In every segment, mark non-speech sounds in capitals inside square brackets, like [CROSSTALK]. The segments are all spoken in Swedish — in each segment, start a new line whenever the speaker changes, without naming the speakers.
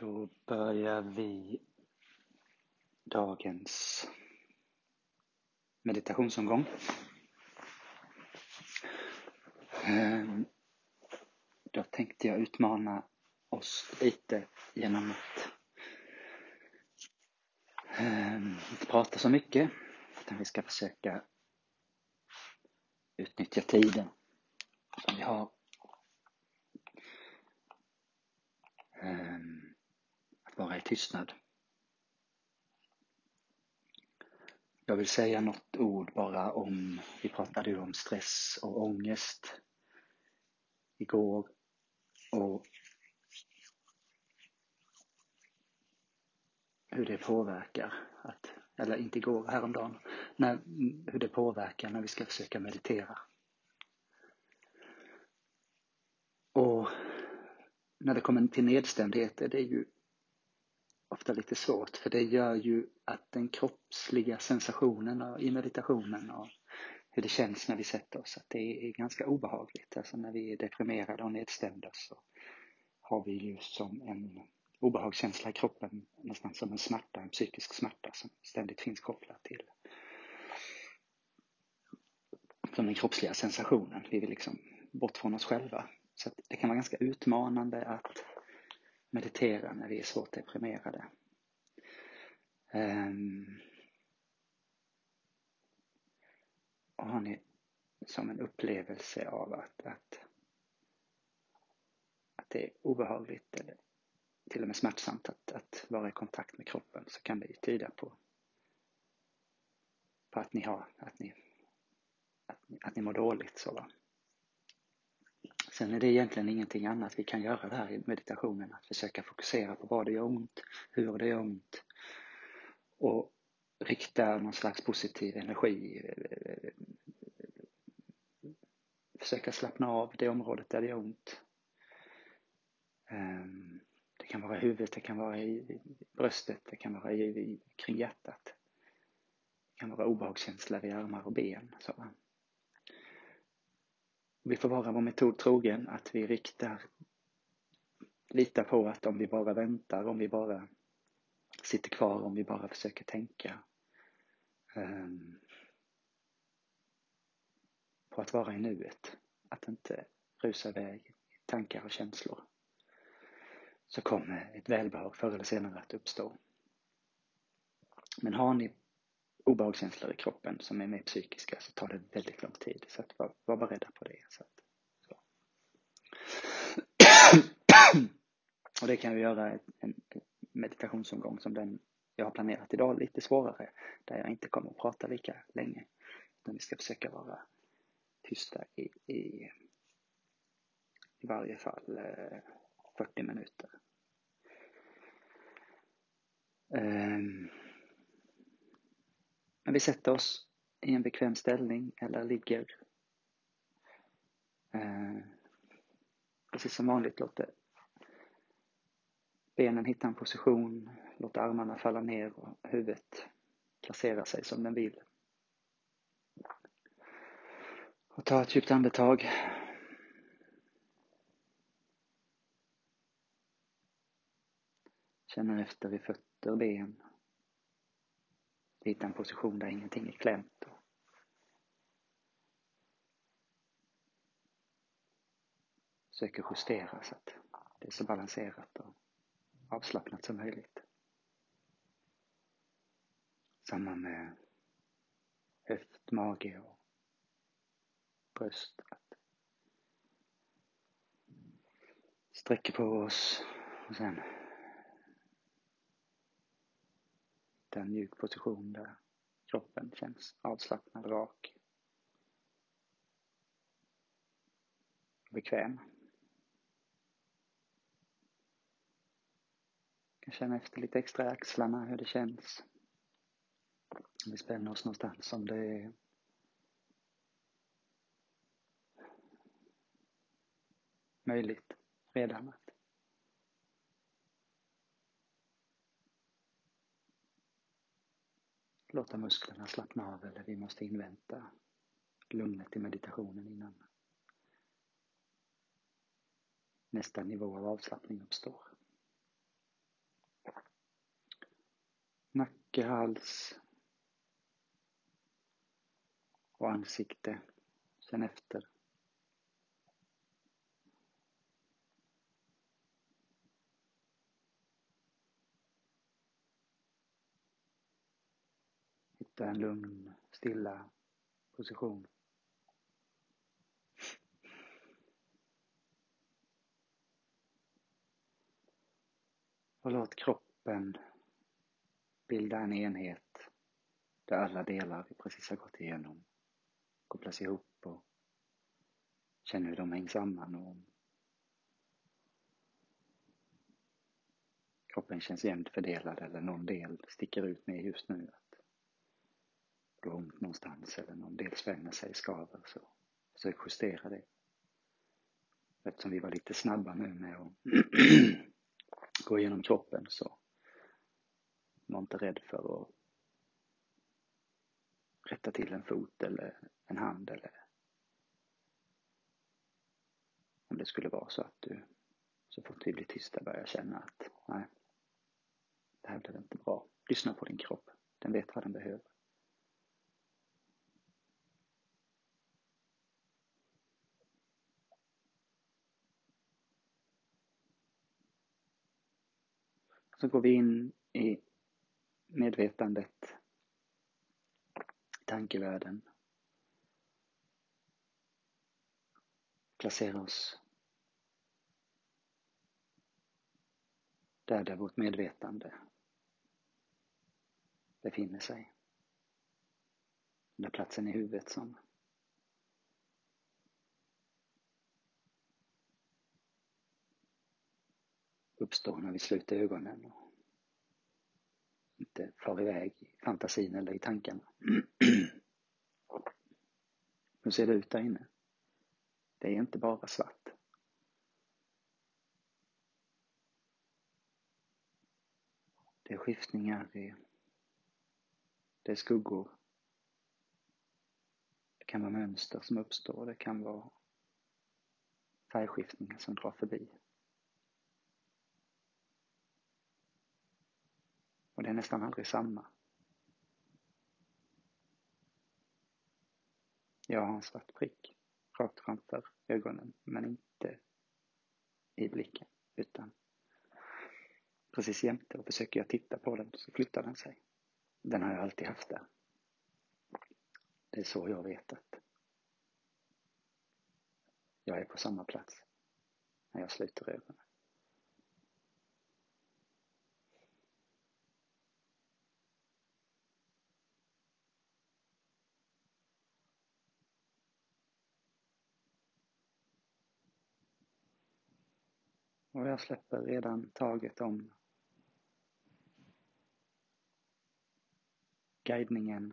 Då börjar vi dagens meditationsomgång. Ehm, då tänkte jag utmana oss lite genom att ehm, inte prata så mycket, utan vi ska försöka utnyttja tiden som vi har. Ehm, vara i tystnad. Jag vill säga något ord bara om, vi pratade ju om stress och ångest igår och hur det påverkar, att, eller inte igår, häromdagen, när, hur det påverkar när vi ska försöka meditera. Och när det kommer till nedstämdhet är det ju ofta lite svårt för det gör ju att den kroppsliga sensationen i meditationen och hur det känns när vi sätter oss, att det är ganska obehagligt. Alltså när vi är deprimerade och nedstämda så har vi ju som en obehagskänsla i kroppen, nästan som en smärta, en psykisk smärta som ständigt finns kopplad till som den kroppsliga sensationen. Vi vill liksom bort från oss själva. Så det kan vara ganska utmanande att meditera när vi är svårt deprimerade. Um, och har ni som en upplevelse av att, att, att det är obehagligt eller till och med smärtsamt att, att vara i kontakt med kroppen så kan det ju tyda på, på att ni har, att ni, att, att ni mår dåligt. Så va? Sen är det egentligen ingenting annat vi kan göra där i meditationen, att försöka fokusera på vad det gör ont, hur det gör ont och rikta någon slags positiv energi. Försöka slappna av det området där det gör ont. Ehm, det kan vara i huvudet, det kan vara i bröstet, det kan vara i, kring hjärtat. Det kan vara obehagskänsla vid armar och ben. Så. Vi får vara vår metod trogen, att vi riktar, litar på att om vi bara väntar, om vi bara sitter kvar, om vi bara försöker tänka um, på att vara i nuet, att inte rusa iväg i tankar och känslor, så kommer ett välbehag förr eller senare att uppstå. Men har ni obehagskänslor i kroppen som är mer psykiska så tar det väldigt lång tid. Så att var, var beredda på det. Så att, så. Och det kan vi göra en meditationsomgång som den jag har planerat idag lite svårare. Där jag inte kommer att prata lika länge. Utan vi ska försöka vara tysta i, i, i varje fall eh, 40 minuter. Um, när vi sätter oss i en bekväm ställning eller ligger eh, precis som vanligt låter benen hitta en position, låter armarna falla ner och huvudet placera sig som den vill. Och ta ett djupt andetag. Känner efter i fötter, och ben, hitta en position där ingenting är klämt. Söker justera så att det är så balanserat och avslappnat som möjligt. Samma med höft, mage och bröst. Sträcker på oss och sen hitta en mjuk position där kroppen känns avslappnad, rak. Bekväm. kan känna efter lite extra i axlarna hur det känns. Om vi spänner oss någonstans om det är möjligt redan låta musklerna slappna av eller vi måste invänta lugnet i meditationen innan nästa nivå av avslappning uppstår. Nacke, hals och ansikte. Känn efter Hitta en lugn, stilla position. Och låt kroppen bilda en enhet där alla delar vi precis har gått igenom kopplas ihop och känner hur de hänger samman och kroppen känns jämnt fördelad eller någon del sticker ut mer just nu. Går ont någonstans eller någon del spänner sig, skaver så försök justera det. Eftersom vi var lite snabba nu med att [CLEARS THROAT] gå igenom kroppen så var inte rädd för att rätta till en fot eller en hand eller om det skulle vara så att du så fort vi blir tysta börjar känna att nej, det här blev inte bra. Lyssna på din kropp. Den vet vad den behöver. Så går vi in i medvetandet, tankevärlden. Placerar oss där, där vårt medvetande befinner sig. Den där platsen i huvudet som uppstår när vi sluter ögonen och inte far iväg i fantasin eller i tankarna. [CLEARS THROAT] Hur ser det ut där inne? Det är inte bara svart. Det är skiftningar, det är, det är skuggor. Det kan vara mönster som uppstår, det kan vara färgskiftningar som drar förbi. Det är nästan aldrig samma. Jag har en svart prick rakt framför ögonen, men inte i blicken, utan precis jämte och försöker jag titta på den så flyttar den sig. Den har jag alltid haft där. Det är så jag vet att jag är på samma plats när jag sluter ögonen. Och jag släpper redan taget om guidningen.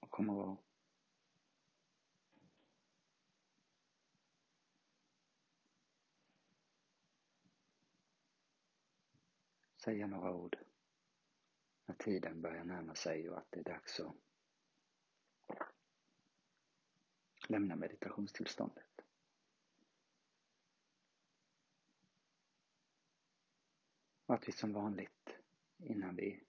Och kommer att säga några ord när tiden börjar närma sig och att det är dags att lämna meditationstillståndet. Och att vi som vanligt innan vi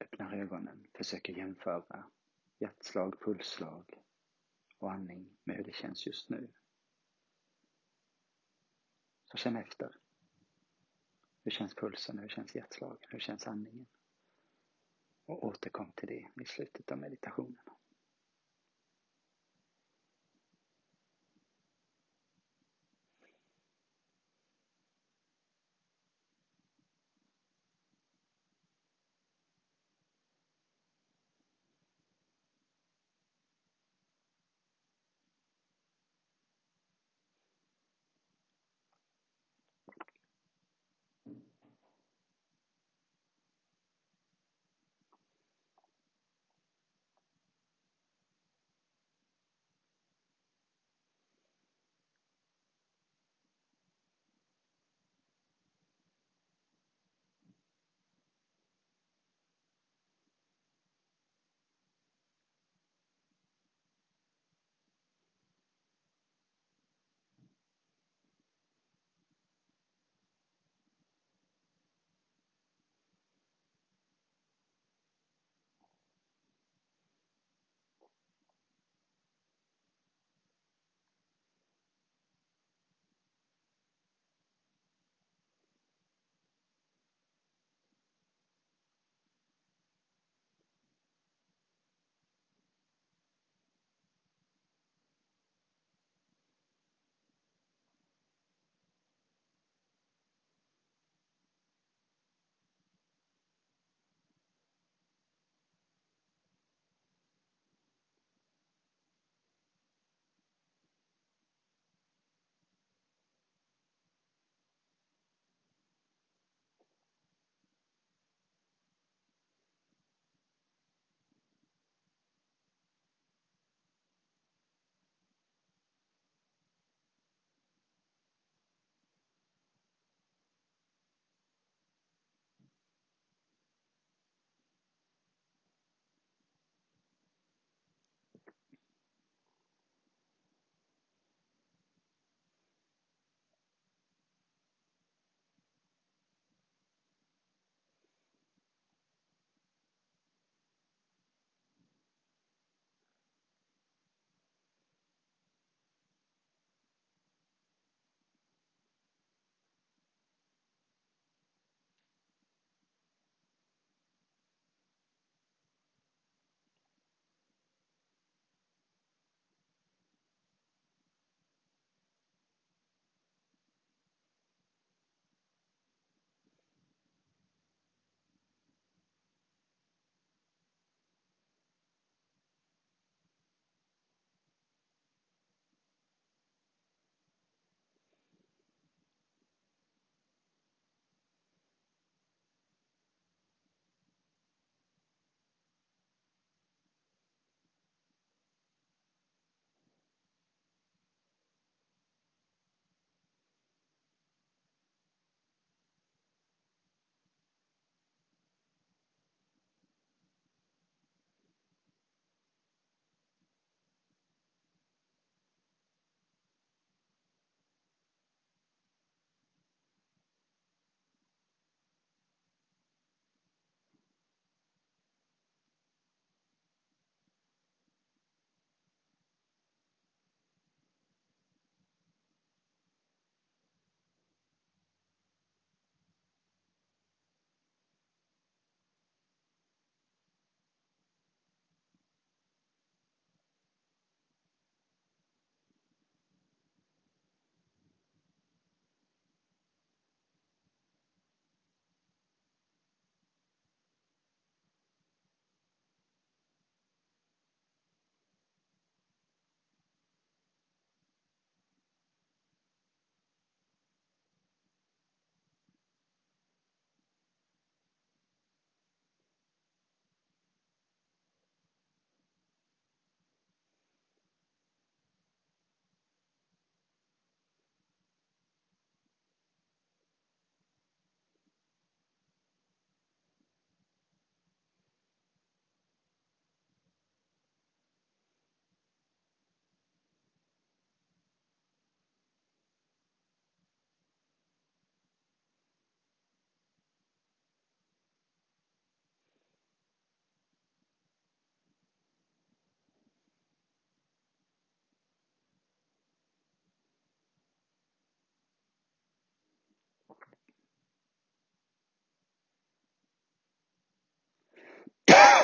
öppnar ögonen försöker jämföra hjärtslag, pulsslag och andning med hur det känns just nu. Så känn efter. Hur känns pulsen? Hur känns hjärtslagen? Hur känns andningen? Och återkom till det i slutet av meditationen.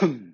Boom. [COUGHS]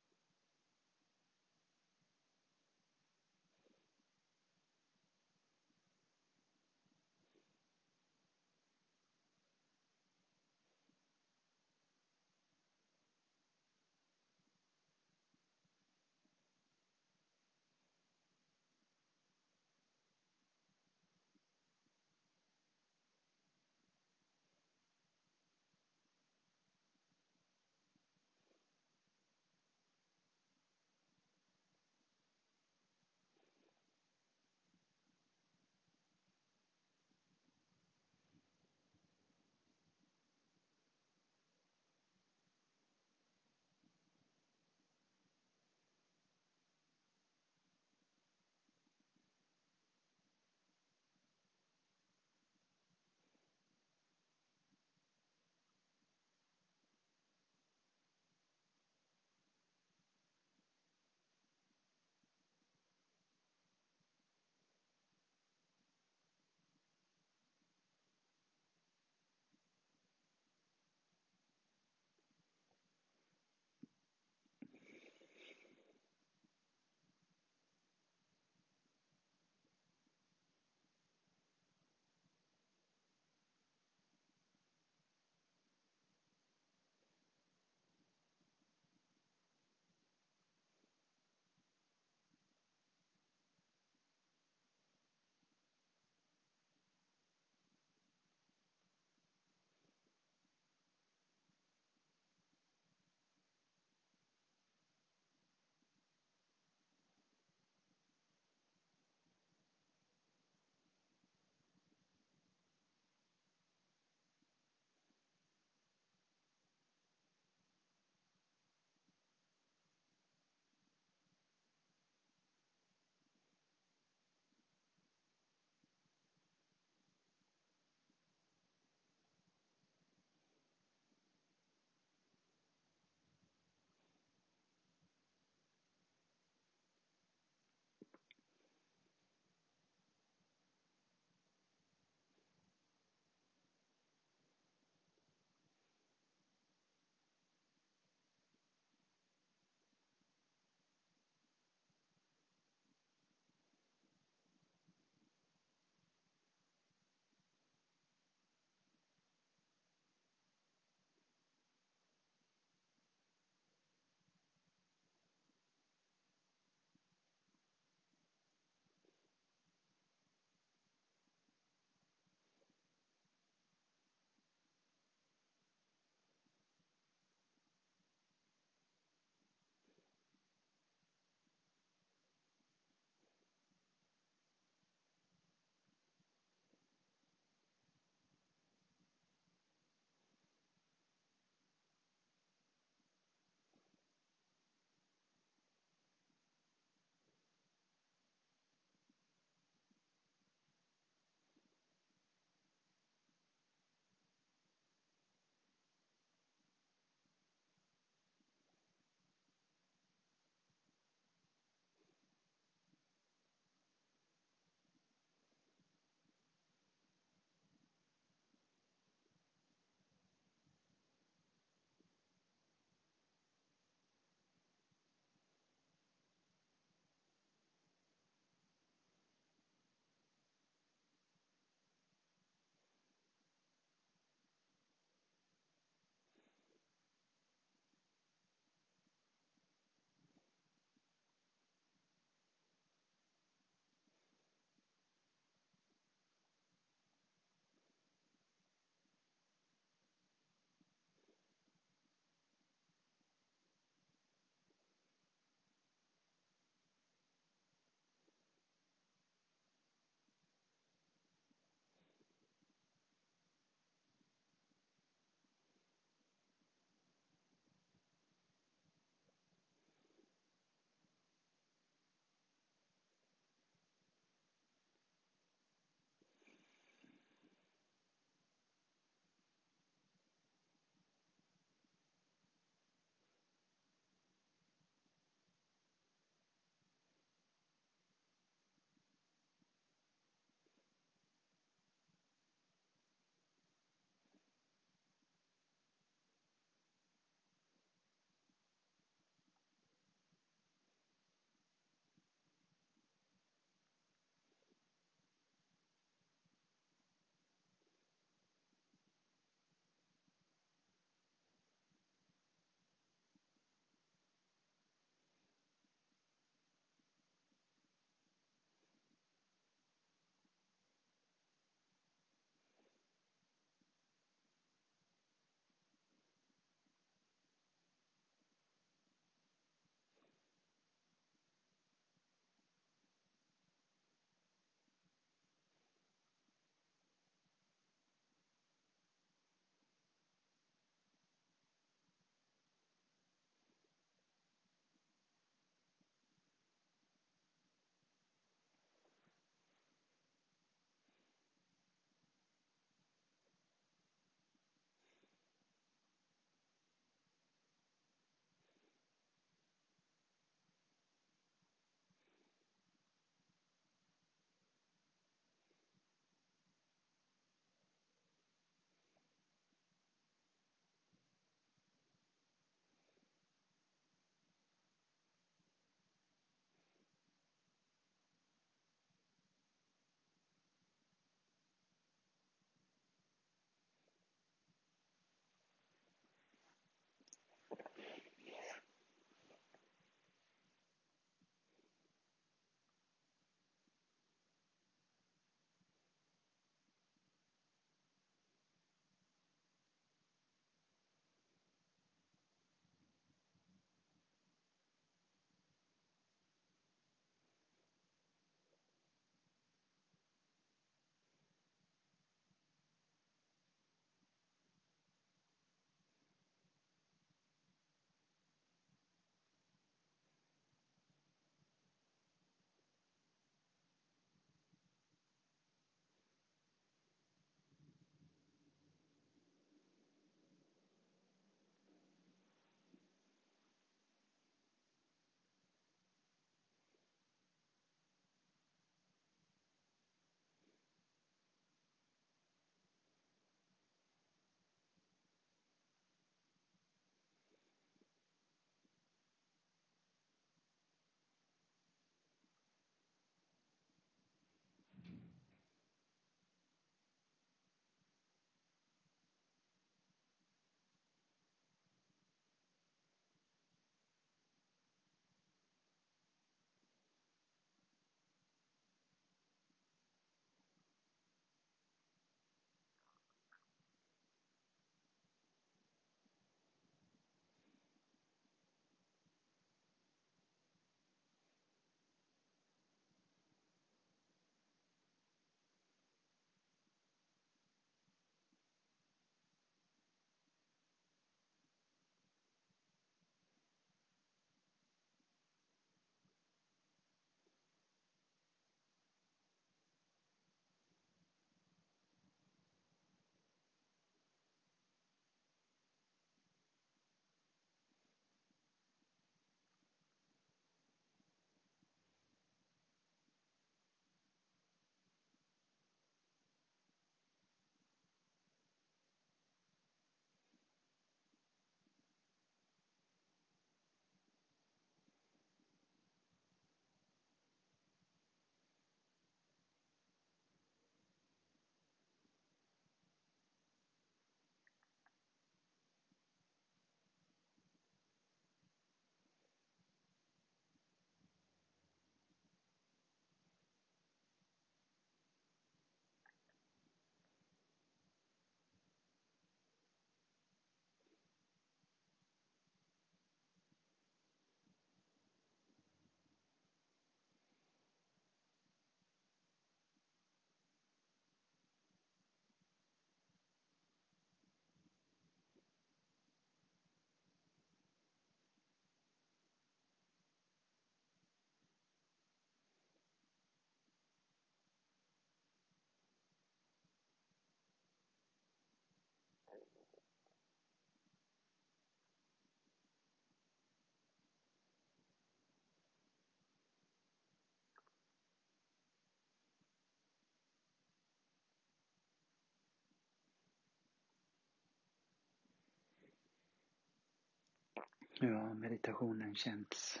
Nu har meditationen känts.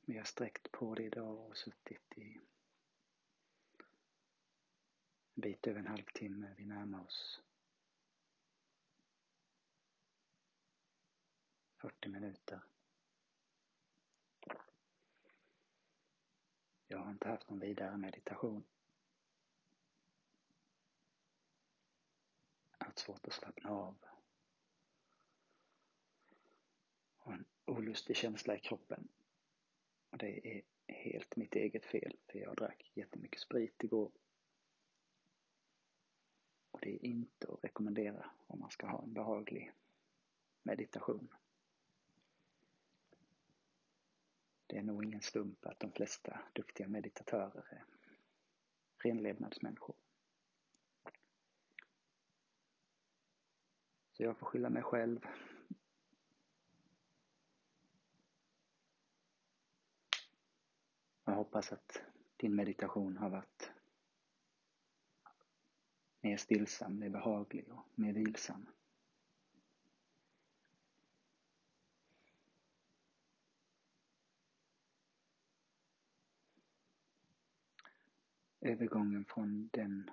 Vi har sträckt på det idag och suttit i en bit över en halvtimme. Vi närmar oss 40 minuter. Jag har inte haft någon vidare meditation. Jag har haft svårt att slappna av. Och en olustig känsla i kroppen. Och det är helt mitt eget fel, för jag drack jättemycket sprit igår. Och det är inte att rekommendera om man ska ha en behaglig meditation. Det är nog ingen slump att de flesta duktiga meditatörer är renlevnadsmänniskor. Så jag får skylla mig själv. Jag hoppas att din meditation har varit mer stillsam, mer behaglig och mer vilsam. övergången från den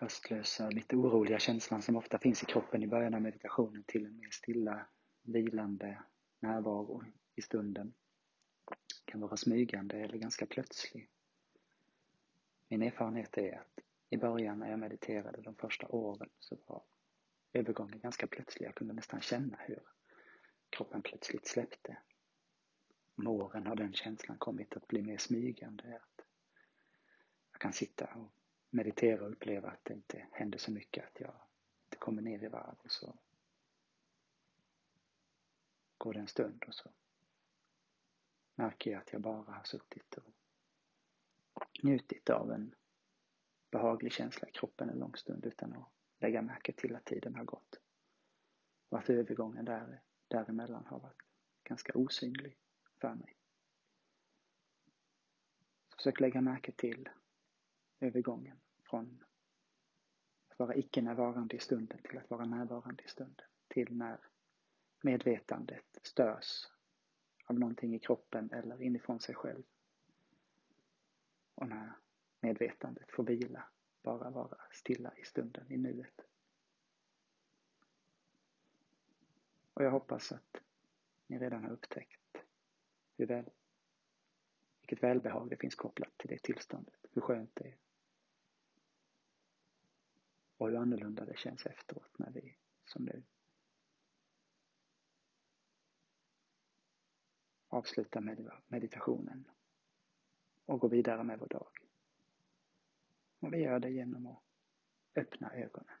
röstlösa, lite oroliga känslan som ofta finns i kroppen i början av meditationen till en mer stilla, vilande närvaro i stunden. kan vara smygande eller ganska plötslig. Min erfarenhet är att i början när jag mediterade de första åren så var övergången ganska plötslig. Jag kunde nästan känna hur kroppen plötsligt släppte med åren har den känslan kommit att bli mer smygande. Att jag kan sitta och meditera och uppleva att det inte händer så mycket, att jag inte kommer ner i varv och så går det en stund och så märker jag att jag bara har suttit och njutit av en behaglig känsla i kroppen en lång stund utan att lägga märke till att tiden har gått. Och att övergången där, däremellan har varit ganska osynlig för mig. Försök lägga märke till övergången från att vara icke-närvarande i stunden till att vara närvarande i stunden. Till när medvetandet störs av någonting i kroppen eller inifrån sig själv. Och när medvetandet får vila, bara vara stilla i stunden, i nuet. Och jag hoppas att ni redan har upptäckt hur väl, vilket välbehag det finns kopplat till det tillståndet. Hur skönt det är. Och hur annorlunda det känns efteråt när vi, som nu, avsluta med meditationen och gå vidare med vår dag. Och vi gör det genom att öppna ögonen.